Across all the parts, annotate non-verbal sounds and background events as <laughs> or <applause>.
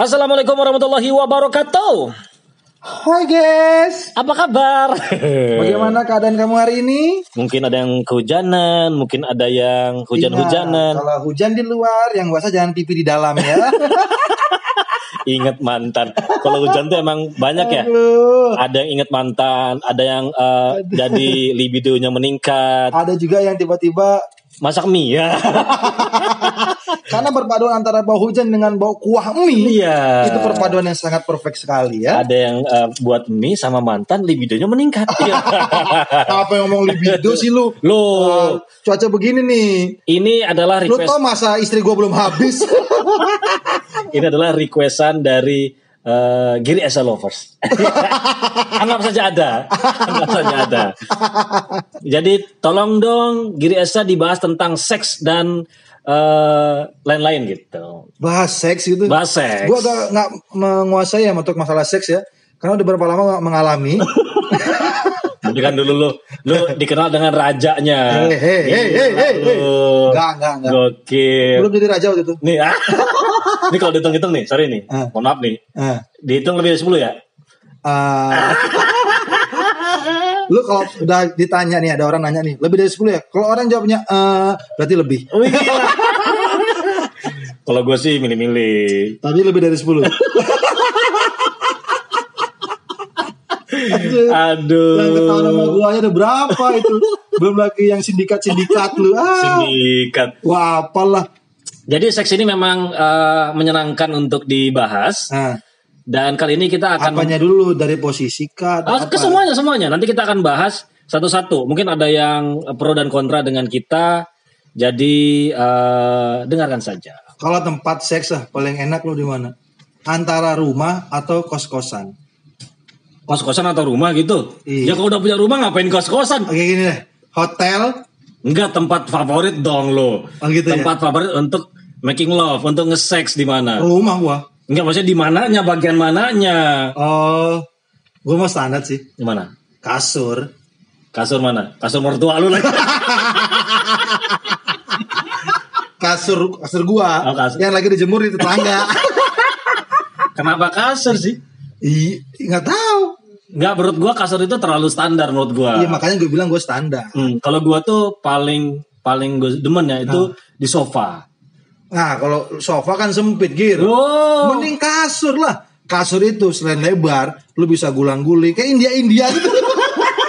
Assalamualaikum warahmatullahi wabarakatuh. Hai guys, Apa kabar? <laughs> bagaimana keadaan kamu hari ini? Mungkin ada yang kehujanan, mungkin ada yang hujan-hujanan. Ingat, kalau hujan di luar, yang basah jangan pipi di dalam ya. <laughs> Ingat mantan. Kalau hujan tuh emang banyak ya. Aduh. Ada yang ingat mantan, ada yang eh, jadi libidonya meningkat. Ada juga yang tiba-tiba Masak mie ya. <laughs> karena perpaduan antara bau hujan dengan bau kuah mie. Iya. Itu perpaduan yang sangat perfect sekali ya. Ada yang eh, buat mie sama mantan libidonya meningkat. <laughs> Apa yang ngomong libido sih lu? Loh, Ah, cuaca begini nih. ini adalah Lu request tau masa istri gua belum habis? <laughs> ini adalah requestan dari eh, Giri Esa Lovers. <laughs> Anggap saja ada. Anggap saja ada. Jadi tolong dong Giri Esa dibahas tentang seks dan eh, lain-lain gitu. Bahas seks gitu. Bahas seks. Gua agak nggak menguasai ya untuk masalah seks ya. Karena udah berapa lama mengalami. <laughs> Tapi kan dulu lu lu dikenal dengan rajanya. Hei, hei, hei, hei. Lu. Enggak, enggak, enggak. Gokil. Belum jadi raja waktu itu. Nih, ah. Ini kalau dihitung-hitung nih, sorry nih. Ah. Mohon maaf nih. Ah. Dihitung lebih dari 10 ya? Ah. <laughs> lu kalau udah ditanya nih ada orang nanya nih lebih dari 10 ya kalau orang jawabnya eh berarti lebih Wih, gila. Kalau gue sih milih-milih. tadi lebih dari 10 Anjir. Aduh. yang ketahuan sama gua aja ada berapa itu belum lagi yang sindikat-sindikat lu ah Sindikat. wah apalah Jadi seks ini memang eh, menyenangkan untuk dibahas nah, dan kali ini kita akan apanya dulu dari posisi kah Ah, ke apa? semuanya semuanya. Nanti kita akan bahas satu-satu. Mungkin ada yang pro dan kontra dengan kita. Jadi eh, dengarkan saja. kalau tempat seks lah paling enak lu di mana antara rumah atau kos-kosan Kos-kosan atau rumah gitu. Iya. Ya kalau udah punya rumah ngapain kos-kosan? oke gini deh hotel Enggak tempat favorit dong lo. Oh, gitu ya? tempat favorit untuk making love, untuk nge-sex di mana? rumah gua Enggak maksudnya di mananya, bagian mananya? Oh, gue mau standar sih. Di mana? Kasur. Kasur mana? Kasur mertua lu lagi. <laughs> Kasur kasur gua Oh, kasur. yang lagi dijemur di tetangga. <laughs> Kenapa kasur sih? Ih, nggak tahu. Enggak, menurut gua kasur itu terlalu standar menurut gua. Iya, makanya gue bilang gue standar. Hmm, kalau gua tuh paling paling gue demen ya itu di sofa. Nah, kalau sofa kan sempit, Gir. Oh, Mending kasur lah. Kasur itu selain lebar, lu bisa gulang-guling kayak India-India gitu.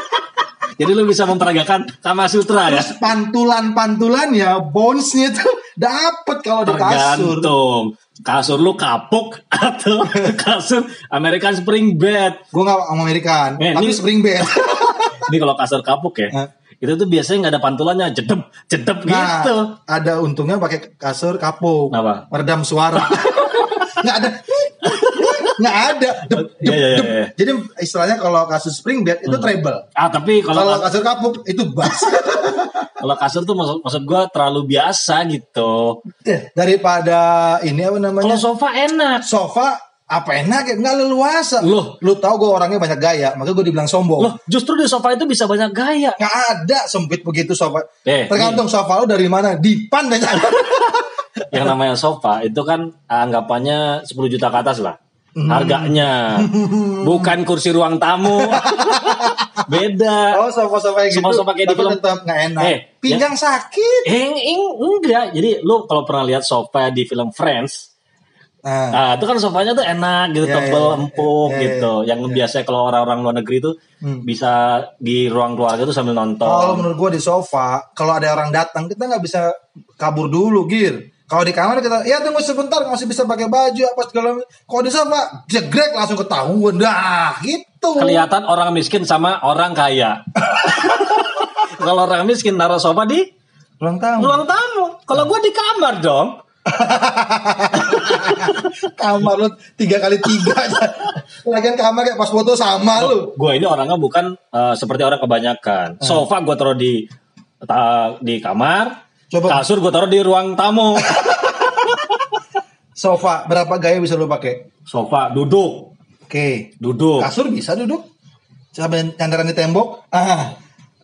<laughs> jadi lu bisa memperagakan Kama Sutra ya? Pantulan-pantulan ya bones-nya tuh <laughs> dapet kalau di kasur. Tergantung. Kasur lu kapuk atau <laughs> kasur American Spring Bed. Gue gak Amerikan, Eh, tapi ini- spring bed. <laughs> Ini kalau kasur kapuk ya, Hah? itu tuh biasanya nggak ada pantulannya, jedep, jedep Nah, gitu. ada untungnya pakai kasur kapuk. Apa? Meredam suara. <laughs> nggak ada. Nggak ada. Dep, Iya, iya, iya. Jadi istilahnya kalau kasur spring bed itu treble. Ah tapi kalau Kalau kasur kapuk itu bass. <laughs> kalau kasur tuh maksud maksud gue terlalu biasa gitu. Eh, Daripada ini apa namanya? Kalau sofa enak. sofa apa enak ya nggak leluasa. Loh. lu tahu gue orangnya banyak gaya, makanya gue dibilang sombong. Loh, justru di sofa itu bisa banyak gaya. Nggak ada sempit begitu sofa. Eh, Tergantung sofa lu dari mana. Dipan dan <laughs> Yang namanya sofa itu kan anggapannya 10 juta ke atas lah. Hmm. Harganya. <laughs> Bukan kursi ruang tamu. <laughs> Beda. Oh sofa-sofa kayak gitu. Sofa-sofa kayak di film. tetap nggak enak. Eh, Pinggang sakit. Eh, eng- enggak. Jadi lu kalau pernah lihat sofa di film Friends, Nah, Nah, itu kan sofanya tuh enak gitu, Ya, tebel, ya, empuk ya, ya, gitu. Yang biasanya kalau orang-orang luar negeri tuh Hmm. bisa di ruang keluarga tuh sambil Kalau nonton. menurut gua di sofa, kalau ada orang datang kita nggak bisa kabur dulu, gir. Kalau di kamar kita, ya tunggu sebentar masih bisa pakai baju apa segala. macam. Kalau di sofa, jegrek langsung ketahuan, dah gitu. Kelihatan orang miskin sama orang kaya. <laughs> kalau orang miskin naruh sofa di Ulang tahun. ruang tamu. Kalau gua di kamar dong. <laughs> kamar lu tiga kali tiga. Lagian kamar kayak pas foto sama lu. Gua ini orangnya bukan eh, seperti orang kebanyakan. Hmm. Sofa gua taruh di di kamar. Coba. Kasur gua taruh di ruang tamu. <laughs> Sofa berapa gaya bisa lu pakai? Sofa duduk, Oke. duduk. Kasur bisa duduk. Sampai nyandaran di tembok. Ah.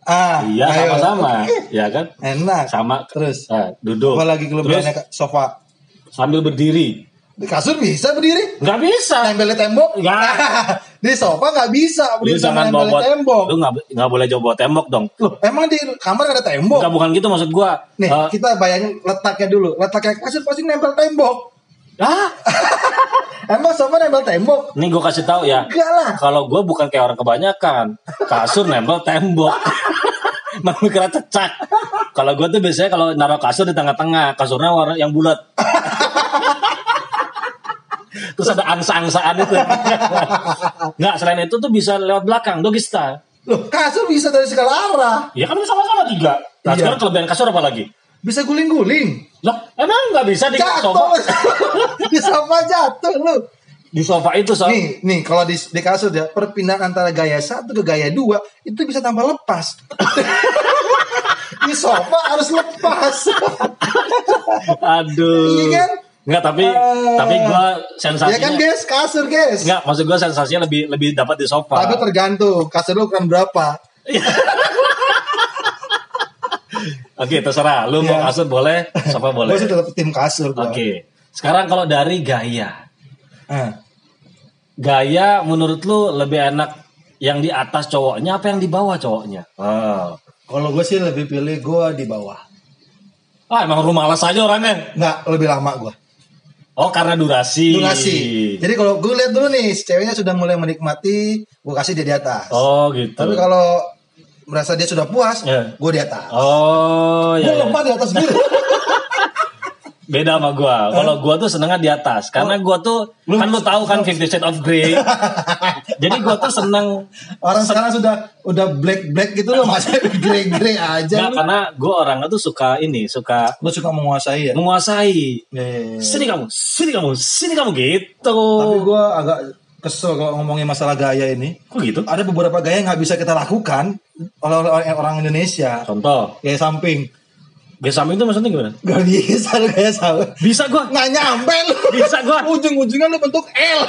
Ah. Iya sama-sama, Oke. ya kan? Enak. Sama Terus. eh, duduk. Apa lagi kelebihannya Terus sofa? sambil berdiri. Di kasur bisa berdiri. Nggak bisa. Nempel di tembok. Nggak. <laughs> di sofa nggak bisa berdiri sama jangan nempel di tembok. Lu nggak nggak boleh bawa tembok dong. Loh, emang di kamar ada tembok? Bukan bukan gitu maksud gua. Nih, Eh, kita bayangin letaknya dulu. Letaknya kasur pasti nempel tembok. ah, <laughs> Emang sofa nempel tembok? nih gua kasih tahu ya. Enggak lah. Kalau gua bukan kayak orang kebanyakan. Kasur nempel tembok. <laughs> Mau kira cecak. Kalau gua tuh biasanya kalau naruh kasur di tengah-tengah, kasurnya warna yang bulat. Terus ada angsa-angsaan itu. Nggak, selain itu tuh bisa lewat belakang, doggy style. Loh, kasur bisa dari segala arah. Ya kan sama-sama tiga. Nah, Iya. sekarang kelebihan kasur apa lagi? Bisa guling-guling. Lah, emang nggak bisa di Jatuh. sofa? <laughs> di sofa jatuh lu. Di sofa itu, so. Nih, nih kalau di, di kasur ya perpindahan antara gaya satu ke gaya dua itu bisa tanpa lepas. <laughs> di sofa harus lepas. Aduh. Iya kan? Nggak, tapi Ah. tapi gua sensasinya ya kan guys, kasur guys. Nggak, maksud gua sensasinya lebih lebih dapat di sofa. Tapi tergantung kasur lu kan berapa. <laughs> Oke, terserah. Lu mau Iya. kasur boleh, sofa boleh. Gue sih tetap tim kasur gua. Oke. Sekarang kalau dari gaya. Ah. Gaya menurut lu lebih enak yang di atas cowoknya apa yang di bawah cowoknya? Ah. Kalau gue sih lebih pilih gue di bawah. Ah, emang lu malas aja orangnya. Nggak, lebih lama gue. Oh, karena durasi. Durasi. Jadi kalau gue lihat dulu nih, si ceweknya sudah mulai menikmati, gue kasih dia di atas. Oh, gitu. Tapi kalau merasa dia sudah puas, Ya. gue di atas. Oh, gue ya. ya. lompat di atas gitu. <laughs> Beda sama gua. Kalau gua tuh senengnya di atas karena gua tuh Lu- kan lu tahu kan Fifty Shades of Grey. <laughs> Jadi gua tuh seneng Orang sekarang sudah udah black black gitu loh, masih <laughs> grey grey aja. Nggak, karena gua orangnya tuh suka ini, suka Lu suka menguasai ya? menguasai. Ya, ya, ya. Sini kamu, sini kamu, sini kamu gitu. Tapi gue agak kesel kalau ngomongin masalah gaya ini. Kok gitu? Ada beberapa gaya yang nggak bisa kita lakukan oleh oleh orang Indonesia. Contoh, Gaya samping. Gaya samping itu maksudnya gimana? Gak bisa lu gaya samping. Bisa gua, Nggak nyampe lu. bisa gua. Ujung-ujungnya lu bentuk L.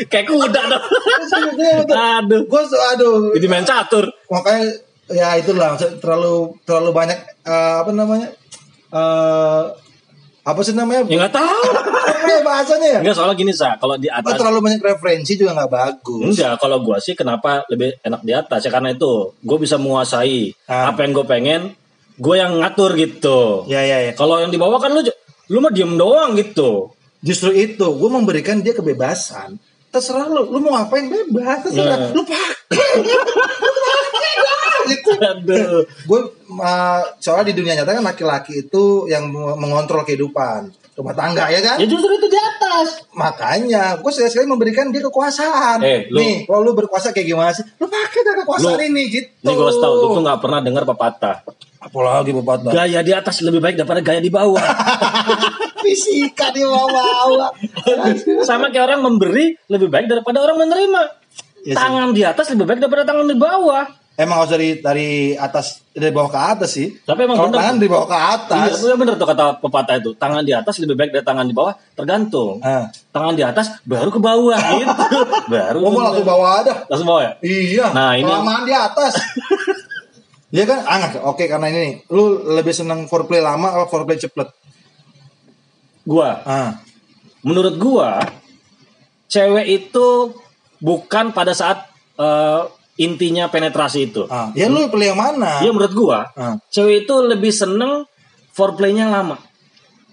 Kayak kuda dong. Aduh, Gue aduh. jadi main catur. Makanya ya itulah terlalu terlalu banyak eh, apa namanya? eh apa sih namanya? Ya nggak tahu. Apa ya bahasanya ya? Enggak soalnya gini sa, kalau di Apa atas terlalu banyak referensi juga nggak bagus. Enggak, kalau gua sih kenapa lebih enak di atas ya karena itu gue bisa menguasai Ah. apa yang gue pengen, gue yang ngatur gitu. Ya ya ya. Kalau yang di bawah kan lu lu mah diem doang gitu. Justru itu, gue memberikan dia kebebasan. Terserah lu, lu mau ngapain bebas, terserah. Ya. Lu pakai. <laughs> Gitu. Aduh. Gue uh, soalnya di dunia nyata kan laki-laki itu yang mengontrol kehidupan rumah tangga ya kan. Ya justru itu di atas. Makanya gue sekali-sekali memberikan dia kekuasaan. Eh, lu- Nih, kalau lu berkuasa kayak gimana sih? Lu pakai dah kekuasaan Lu- ini gitu. Ini gue tahu, lu tuh nggak pernah dengar pepatah. Apalagi bapak Gaya di atas lebih baik daripada gaya di bawah. <laughs> Fisika di bawah. Sama kayak orang memberi lebih baik daripada orang menerima. Sih. tangan di atas lebih baik daripada tangan di bawah. Emang harus dari dari atas dari bawah ke atas sih. Tapi emang Kalau bener. tangan dari bawah ke atas. Iya, bener tuh kata pepatah itu. Tangan di atas lebih baik dari tangan di bawah, tergantung. Ah. Tangan di atas baru ke bawah <laughs> gitu. baru. Oh, mau langsung bawah ada. Langsung bawah ya? Iya. Nah, ini- kelamaan di atas. <laughs> Iya kan? Ah, nggak. Oke, karena ini nih, lu lebih seneng foreplay lama atau foreplay cepet? Gua, Ah. menurut gua, cewek itu bukan pada saat eh, intinya penetrasi itu. Ah. Ya lu pilih yang mana? Iya menurut gua, Ah. cewek itu lebih seneng foreplaynya lama.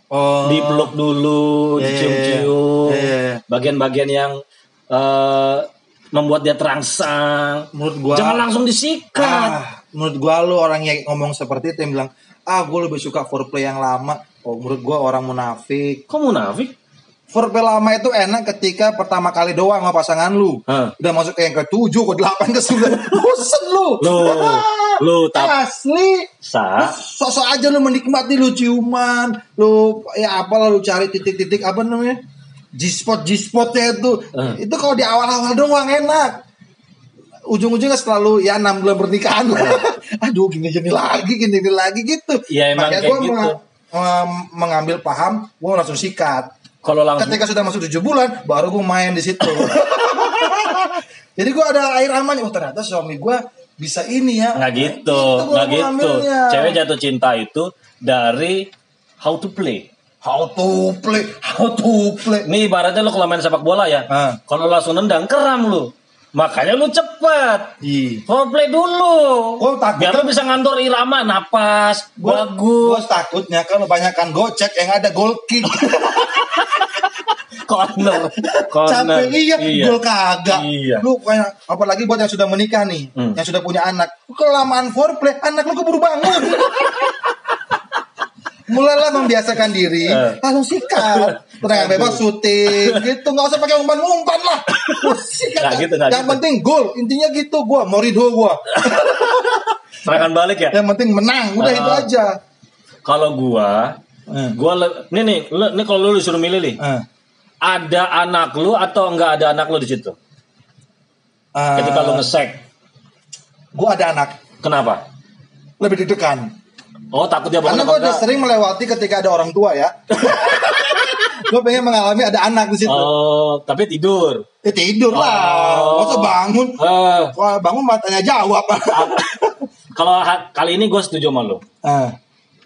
Oh. Dipeluk dulu, Iya, iya, dicium-cium, iya, iya. bagian-bagian yang eh, membuat dia terangsang. Menurut gua Jangan langsung disikat. Ah, menurut gua lu orang yang ngomong seperti itu yang bilang, "Ah, gua lebih suka foreplay yang lama." Oh, menurut gua orang munafik. Kok munafik? Foreplay lama itu enak ketika pertama kali doang sama pasangan lu. Hah. Udah masuk ke yang ke-7, ke-8, ke-9. Bosen lu. Lu, <laughs> lu tap Asli. sa. Sosok aja lu menikmati lu ciuman, lu ya apalah lu cari titik-titik apa namanya? G-spot G-spotnya itu. Eh. Itu kalau di awal-awal doang enak. Ujung-ujungnya selalu ya enam bulan pernikahan. <laughs> Aduh gini-gini lagi, gini-gini lagi gitu. Ya, emang Makanya kayak gua gitu. mem- mengambil paham, gua langsung sikat. Kalau langsung Ketika sudah masuk tujuh bulan, baru gue main di situ. <laughs> Jadi gue ada air aman. Oh ternyata suami gue bisa ini ya. nggak gitu, Itu gua nggak gitu. mengambilnya. Cewek jatuh cinta itu dari how to play. How to play, how to play. Ini ibaratnya lu kalau main sepak bola ya. Ah. Kalau langsung nendang keram lu. Makanya lu cepet. Iya. Foreplay dulu. Oh, takut Biar lu bisa ngantor irama, napas, Gue bagus. takutnya kalau banyakkan gocek yang ada goal kick. <laughs> Corner. Corner. Capek iya, gol kagak. Iya. Lu kayak apalagi buat yang sudah menikah nih, Hmm. yang sudah punya anak. Kelamaan foreplay, anak lu keburu bangun. <laughs> Mulailah membiasakan diri, Eh. langsung sikat. Tendangan bebas syuting gitu, nggak usah pakai umpan-umpan lah. <laughs> Sikat. Nggak gitu, nggak yang gitu. penting gol, intinya gitu gua, Morido gua. <laughs> Serangan balik ya. Yang penting menang, udah Ah. itu aja. Kalau gua, Eh. gua le- nih nih, nih kalau lu disuruh milih nih, Eh. ada anak lu atau enggak ada anak lu di situ? Eh, Ketika lu ngesek, gua ada anak, kenapa? lebih deg-degan. Oh takut dia Karena gue udah sering melewati ketika ada orang tua ya. <laughs> gue pengen mengalami ada anak di situ. Oh, tapi tidur. Ya tidur lah. Oh. Masa bangun? Eh, Wah, bangun matanya jawab. kalau ha- kali ini gue setuju sama lu. Eh,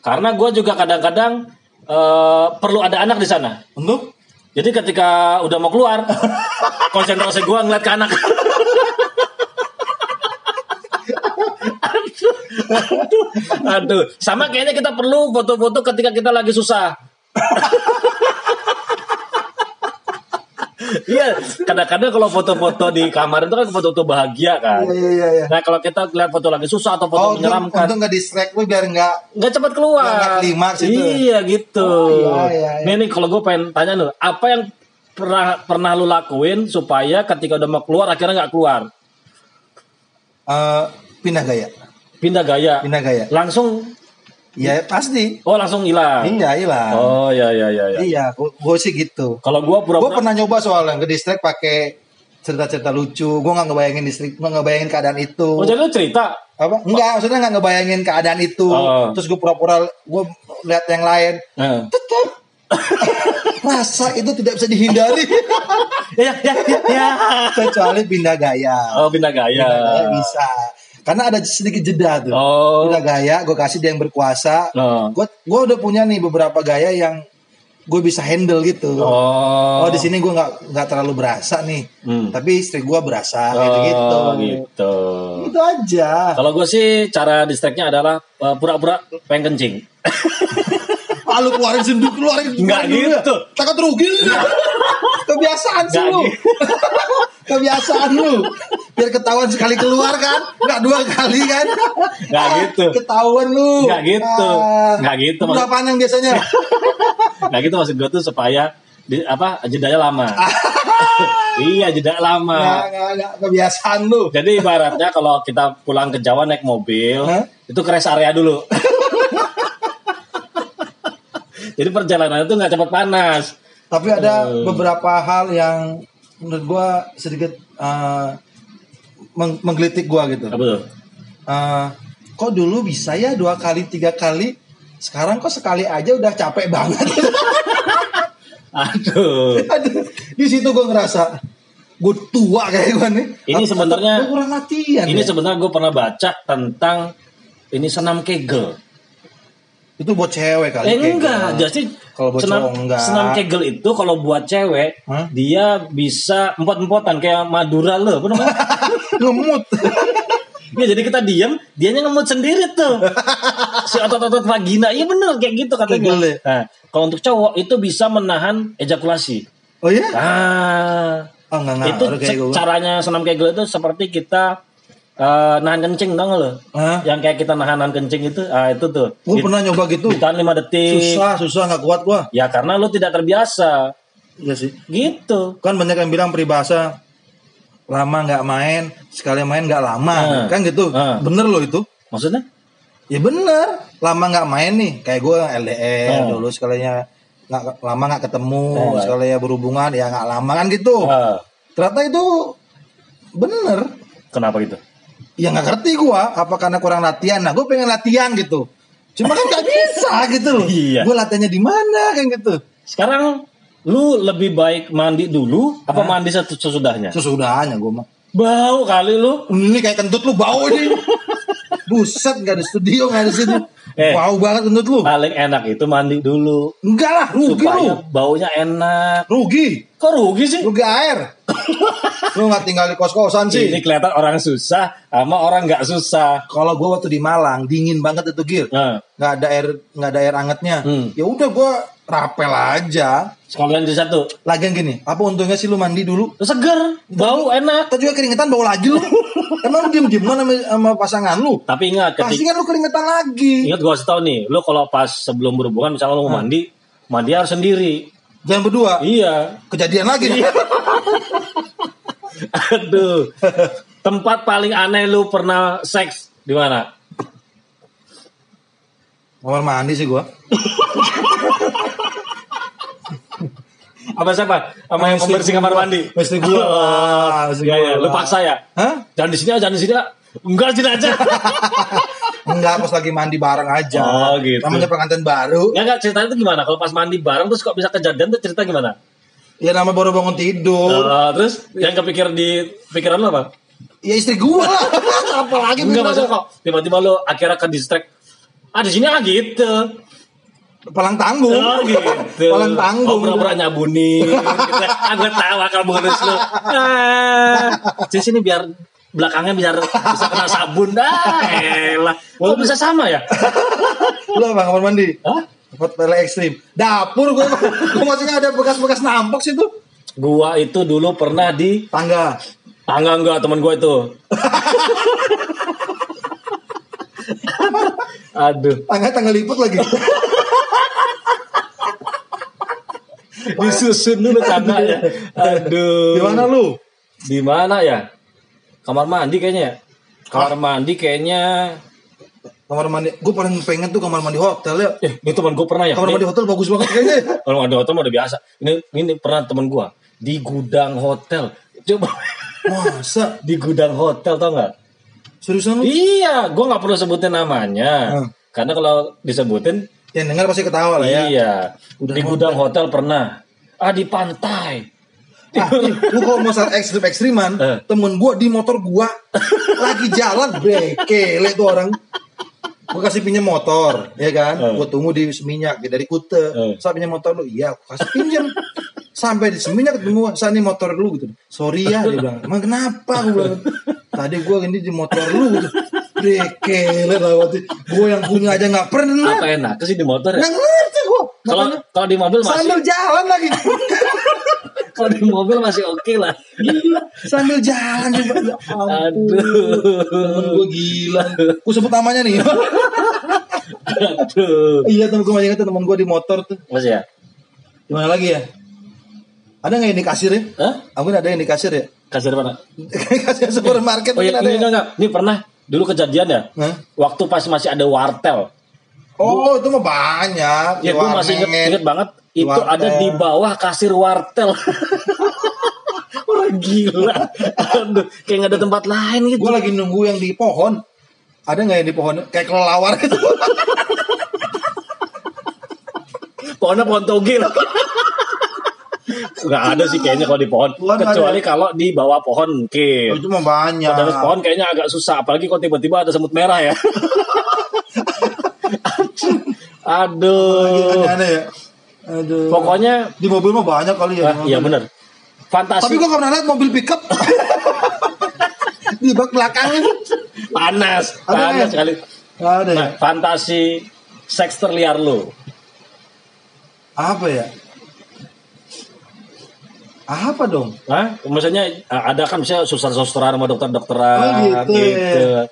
Karena gue juga kadang-kadang eh, perlu ada anak di sana. untuk Jadi ketika udah mau keluar, <laughs> konsentrasi gue ngeliat ke anak. Aduh, <laughs> aduh, sama kayaknya kita perlu foto-foto ketika kita lagi susah. <laughs> Iya, kadang-kadang kalau foto-foto di kamar itu kan foto-foto bahagia kan. Iya, iya, iya. Nah kalau kita lihat foto lagi susah atau foto Oh, menyeramkan, untuk nggak distract lu biar nggak nggak cepat keluar. Nggak- klimaks itu. Iya gitu. Oh, iya, iya, iya. Nih nih kalau gue pengen tanya lu, apa yang pernah pernah lu lakuin supaya ketika udah mau keluar akhirnya nggak keluar? eh, pindah gaya. Pindah gaya. Pindah gaya. Langsung Ya pasti. oh langsung hilang. Iya, hilang. Oh iya iya iya. iya. Iya, gue sih gitu. Kalau gue Gue pura-pura pernah nyoba soalnya ke distract pakai cerita-cerita lucu. Gue nggak ngebayangin distrik, nggak ngebayangin keadaan itu. Oh jadi lu cerita. apa enggak maksudnya nggak ngebayangin keadaan itu Oh. terus gue pura-pura gue lihat yang lain tetap rasa <laughs> itu tidak bisa dihindari <laughs> Ya ya ya. ya. kecuali pindah gaya Oh pindah gaya. Pindah gaya bisa karena ada sedikit jeda tuh Oh. pindah gaya gue kasih dia yang berkuasa Oh. gue gue udah punya nih beberapa gaya yang gue bisa handle gitu Oh. oh di sini gue nggak nggak terlalu berasa nih Hmm. tapi istri gue berasa gitu gitu Oh, gitu. itu aja Kalau gue sih cara distract-nya adalah uh, pura-pura pengen kencing. Ah, lu keluarin sendiri keluarin Nggak ya. gitu. takut rugi kebiasaan sih lu gitu. Kebiasaan lu biar ketahuan sekali keluar kan nggak dua kali kan Nggak Ah, gitu. ketahuan lu Nggak gitu. Ah, Nggak gitu, Mas. panjang biasanya <laughs> Nah gitu maksud gue tuh supaya di, apa jedanya lama. <laughs> iya jeda nggak, lama. nggak, nggak, kebiasaan lu Jadi ibaratnya kalau kita pulang ke Jawa naik mobil, Hah? itu ke rest area dulu. <laughs> Jadi perjalanan itu nggak cepat panas. tapi ada Eh. beberapa hal yang menurut gua sedikit ah, meng- menggelitik gua gitu Apa tuh? Eh, kok dulu bisa ya dua kali tiga kali sekarang kok sekali aja udah capek banget <laughs> Aduh. Aduh, di situ gue ngerasa gue tua kayak gue nih Ini sebenarnya- gue kurang latihan Ini ya. sebenarnya gue pernah baca tentang ini senam kegel. Itu buat cewek kali Eh enggak, jadi Kalau buat senam, cowok enggak. senam kegel itu kalau buat cewek Hah? dia bisa empot-empotan kayak Madura lo, apa namanya? <laughs> ngemut <laughs> ya jadi kita diam, dianya ngemut sendiri tuh. si otot-otot vagina, iya bener kayak gitu katanya. Kegel ya? Nah, kalau untuk cowok itu bisa menahan ejakulasi. oh ya Ah, oh enggak enggak itu caranya senam kegel itu seperti kita eh, nahan kencing, nggak lo? Hah? Yang kayak kita nahan nahan kencing itu, ah itu tuh. gue pernah nyoba gitu Ditahan 5 detik. susah susah nggak kuat gue Ya karena lu tidak terbiasa. Iya sih Gitu. kan banyak yang bilang peribahasa lama nggak main sekali main nggak lama Ah. kan gitu Ah. bener loh itu Maksudnya? Ya bener, lama nggak main nih, kayak gue LDR Oh. dulu sekalinya nggak lama nggak ketemu, baik. sekalinya berhubungan ya nggak lama kan gitu. Ah, Ternyata itu bener, kenapa gitu? Ya nggak ngerti gue, apa karena kurang latihan? Nah gue pengen latihan gitu, cuma kan nggak bisa <laughs> gitu loh. Iya. Gue latihannya di mana kan gitu. Sekarang lu lebih baik mandi dulu apa mandi sesudahnya? Sesudahnya gue mah. Bau kali lu. Ini kayak kentut lu bau ini. <laughs> Buset gak ada studio gak ada sini. Eh. Wow banget kentut lu. Paling enak itu mandi dulu Enggak lah, rugi supaya lu. baunya enak. Rugi. Kok rugi sih? Rugi air. Lu gak tinggal di kos-kosan sih. Ini kelihatan orang susah sama orang nggak susah. Kalau gua waktu di Malang dingin banget itu Gil. Nah, Nggak ada air nggak ada air angetnya. Hmm. Ya udah gua rapel aja. sekalian di satu. Lagian gini, apa untungnya sih lu mandi dulu? Seger, bau enak. Kita juga keringetan bau lagi lu. <laughs> Emang lu diem-diem sama, sama pasangan lu? Tapi ingat Pasti ketika kan lu keringetan lagi. ingat gua kasih tau nih, lu kalau pas sebelum berhubungan misalnya lu mau mandi, mandi harus sendiri. Jangan berdua. Iya. Kejadian lagi nih. <laughs> Aduh. Tempat paling aneh lu pernah seks di mana? Kamar mandi sih gua. <laughs> Apa siapa? Sama yang pembersih kamar mandi. Istri gua. Ah, Iya, iya. gua. Lu paksa ya? Hah? Jangan di sini, ah, jangan di sini. ah. Enggak, sini aja. <laughs> Enggak, pas lagi mandi bareng aja. Oh, gitu. Namanya pengantin baru. Enggak, enggak. Ceritanya itu gimana? Kalau pas mandi bareng terus kok bisa kejadian tuh cerita gimana? Ya nama baru bangun tidur. Ah, terus yang kepikir di pikiran lu apa? Ya istri gua <laughs> lah. Apalagi Enggak maksudnya kok tiba-tiba lu akhirnya ke distract. Ah di sini ah gitu. Palang tanggung. Oh gitu. Palang tanggung. Oh, pura-pura nyabunin. <laughs> gitu. Ah gue tahu akal bonus lu. Ah, di sini biar belakangnya biar bisa kena sabun dah. Elah. Kok bisa sama ya? Lu apa kamar mandi? Hah? Tempat pele ekstrim. Dapur gua. gua maksudnya ada bekas-bekas nampok situ. Gua itu dulu pernah di Tangga. tangga enggak teman gua itu. Aduh, Tangga tangga liput lagi. disusun dulu tangganya. Aduh. Di mana lu? Di mana ya? Kamar mandi kayaknya ya. Kamar mandi kayaknya. Kamar mandi. Gue paling pengen tuh kamar mandi hotel ya. Eh, ini teman gue pernah ya. Kamar mandi Ini- hotel bagus banget kayaknya. <laughs> Kalau mandi hotel mah udah biasa. Ini ini pernah teman gue di gudang hotel. Coba Masa? <laughs> di gudang hotel tau nggak? Seriusan lu? Iya, gue nggak perlu sebutin namanya. Hmm. Karena kalau disebutin, Yang dengar pasti ketawa lah ya. iya. Gudang di gudang hotel pernah. Ah di pantai. Ah, nih, lu kalau masalah ekstrim ekstriman, Eh. temen gua di motor gua lagi jalan bekele tuh orang. Gua kasih pinjam motor, ya kan? Eh. Gua tunggu di Seminyak dari Kute. Eh. Saya pinjam motor lu, iya, aku kasih pinjam. Sampai di Seminyak ketemu gua, "Sa, ini motor lu gitu. Sorry ya, dia bilang. Emang kenapa? Gua bilang. Tadi gua ini di motor lu gitu. Bekele lewat. Gua yang punya aja nggak pernah. Apa enak sih di motor ya? Nggak ngerti gua. Kalau kalau di mobil masih sambil jalan lagi. Kalau di mobil masih oke lah. Gila, <laughs> sambil jalan juga. Ya ampun. Aduh. Temen gue gila. Gue sebut namanya nih. Aduh. iya temen gue masih ingat temen gue di motor tuh. Masih ya? Gimana lagi ya? Ada nggak yang di kasir ya? Hah? Aku ada yang di kasir ya? Kasir mana? <laughs> kasir supermarket Oh iya, ada ini ya? enggak, enggak. Ini pernah dulu kejadian ya. Hah? Waktu pas masih ada wartel. Oh itu mah banyak. Ya gue masih inget, inget banget. Itu Wartel. ada di bawah kasir wartel. <laughs> Orang gila. Aduh, kayak nggak ada tempat lain gitu. Gue lagi nunggu yang di pohon. Ada nggak yang di pohon? Kayak kelelawar gitu. <laughs> Pohonnya pohon togel. Nggak ada sih kayaknya kalau di pohon. Pohon Kecuali ada. kalau di bawah pohon Oh, mungkin. itu mah banyak. Kalau di pohon kayaknya agak susah. Apalagi kalau tiba-tiba ada semut merah ya. <laughs> Aduh. Aneh-aneh ya. Aduh. Pokoknya, di mobil mah banyak kali ya. ah, iya bener. Fantasi Tapi gue gak pernah lihat mobil pickup <laughs> di bak belakangnya. panas, Ada panas ya? sekali. Ada ya? Nah, fantasi seks terliar lu. Apa ya? Apa dong? Hah? Maksudnya ah, ada kan misalnya suster-susteran sama dokter-dokteran Oh, gitu ya.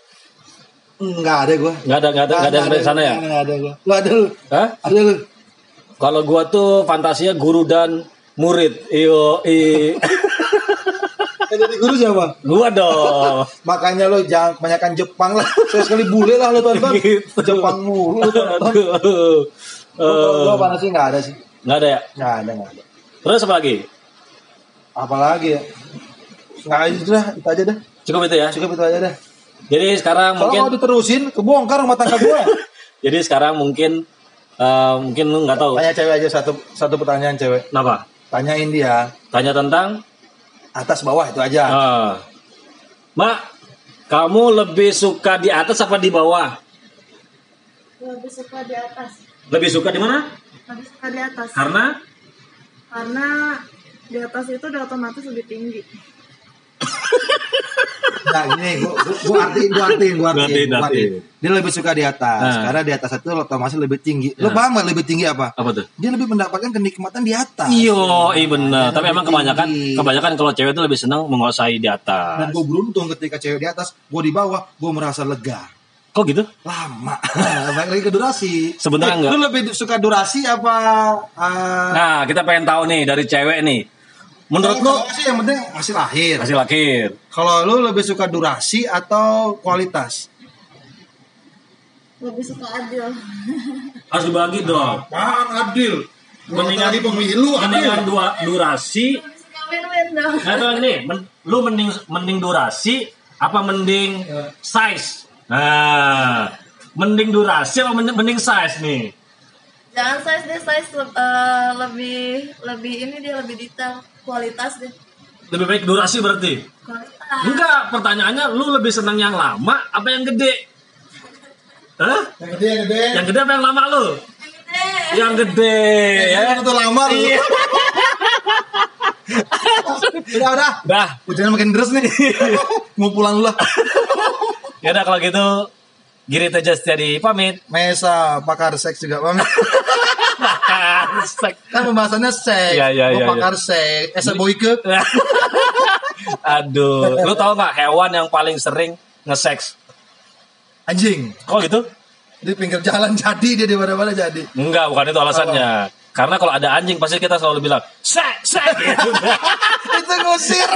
Enggak ada gue. Nggak ada nggak ada nggak ada sampai sana ya? Enggak ada gue. Lu ada lu. Hah? Ada lu. Kalau gua tuh fantasinya guru dan murid. Iyo, i. Yang jadi guru siapa? gua dong. <laughs> Makanya lo jangan kebanyakan Jepang lah. Saya sekali bule lah lo tonton. Gitu. Jepang mulu lo tonton. Aduh. Gue Eh, apa sih nggak ada sih. nggak ada ya. Nggak ada nggak ada. Terus apa lagi? Apalagi ya? Nggak ada itu dah. Itu aja dah. Cukup itu ya. Cukup itu aja dah. Jadi sekarang Kalau mungkin mau diterusin kebongkar rumah tangga gue. <laughs> jadi sekarang mungkin eh, mungkin lu nggak tahu. Tanya cewek aja satu satu pertanyaan cewek. Kenapa? Tanyain dia Tanya tentang atas bawah itu aja. Ah. Mak, Kamu lebih suka di atas apa di bawah? Lebih suka di atas. Lebih suka di mana? Lebih suka di atas. Karena Karena di atas itu udah otomatis lebih tinggi. Nah gini, gua, gua artiin, gua artiin, gua Gua artiin, gua artiin. Dia lebih suka di atas, Nah. karena di atas itu otomatis lebih tinggi. Lo Nah. paham gak lebih tinggi apa? apa tuh? Dia lebih mendapatkan kenikmatan di atas. Iyo, iya bener. Tapi Lebih emang kebanyakan tinggi. kebanyakan kalau cewek itu lebih senang menguasai di Dan atas. gue beruntung ketika cewek di atas, gue di bawah, gue merasa lega. Kok gitu? Lama. <laughs> Balik lagi ke durasi. Sebenarnya Eh, enggak. Lu lebih suka durasi apa? Uh, Nah, kita pengen tahu nih dari cewek nih. Menurut lu sih yang penting hasil akhir. hasil akhir. Kalau lu lebih suka durasi atau kualitas? Lebih suka adil. <laughs> Harus dibagi dong. Apaan adil? Mendingan- lagi pemilu Mendingan dua durasi win-win dong. Nah, nih, men- lu mending mending durasi apa mending size? Nah, mending durasi apa mending, mending size nih? Jangan size deh, size le- eh, lebih lebih ini dia lebih detail, kualitas deh. Lebih baik durasi berarti? Kualitas. Enggak, pertanyaannya lu lebih senang yang lama apa yang gede? Hah? Yang gede, yang gede. Yang gede apa yang lama lu? Gede. Yang gede ya. Yang itu lama lu. Iya. Udah, udah. Dah, Hujannya makin deras nih. <laughs> Mau pulang dulu lah. ya udah kalau gitu Giri Teja Setiadi pamit. Mesa pakar seks juga pamit. <laughs> Sek. Kan pembahasannya seks. Iya, iya, iya, Gua pakar seks. Esa boyke. <laughs> Aduh, lu tau nggak hewan yang paling sering nge-seks? Anjing. Kok gitu? Di pinggir jalan jadi dia di mana-mana jadi. Enggak, bukan itu alasannya. Karena kalau ada anjing pasti kita selalu bilang, sek, sek. Gitu. <laughs> Itu ngusir.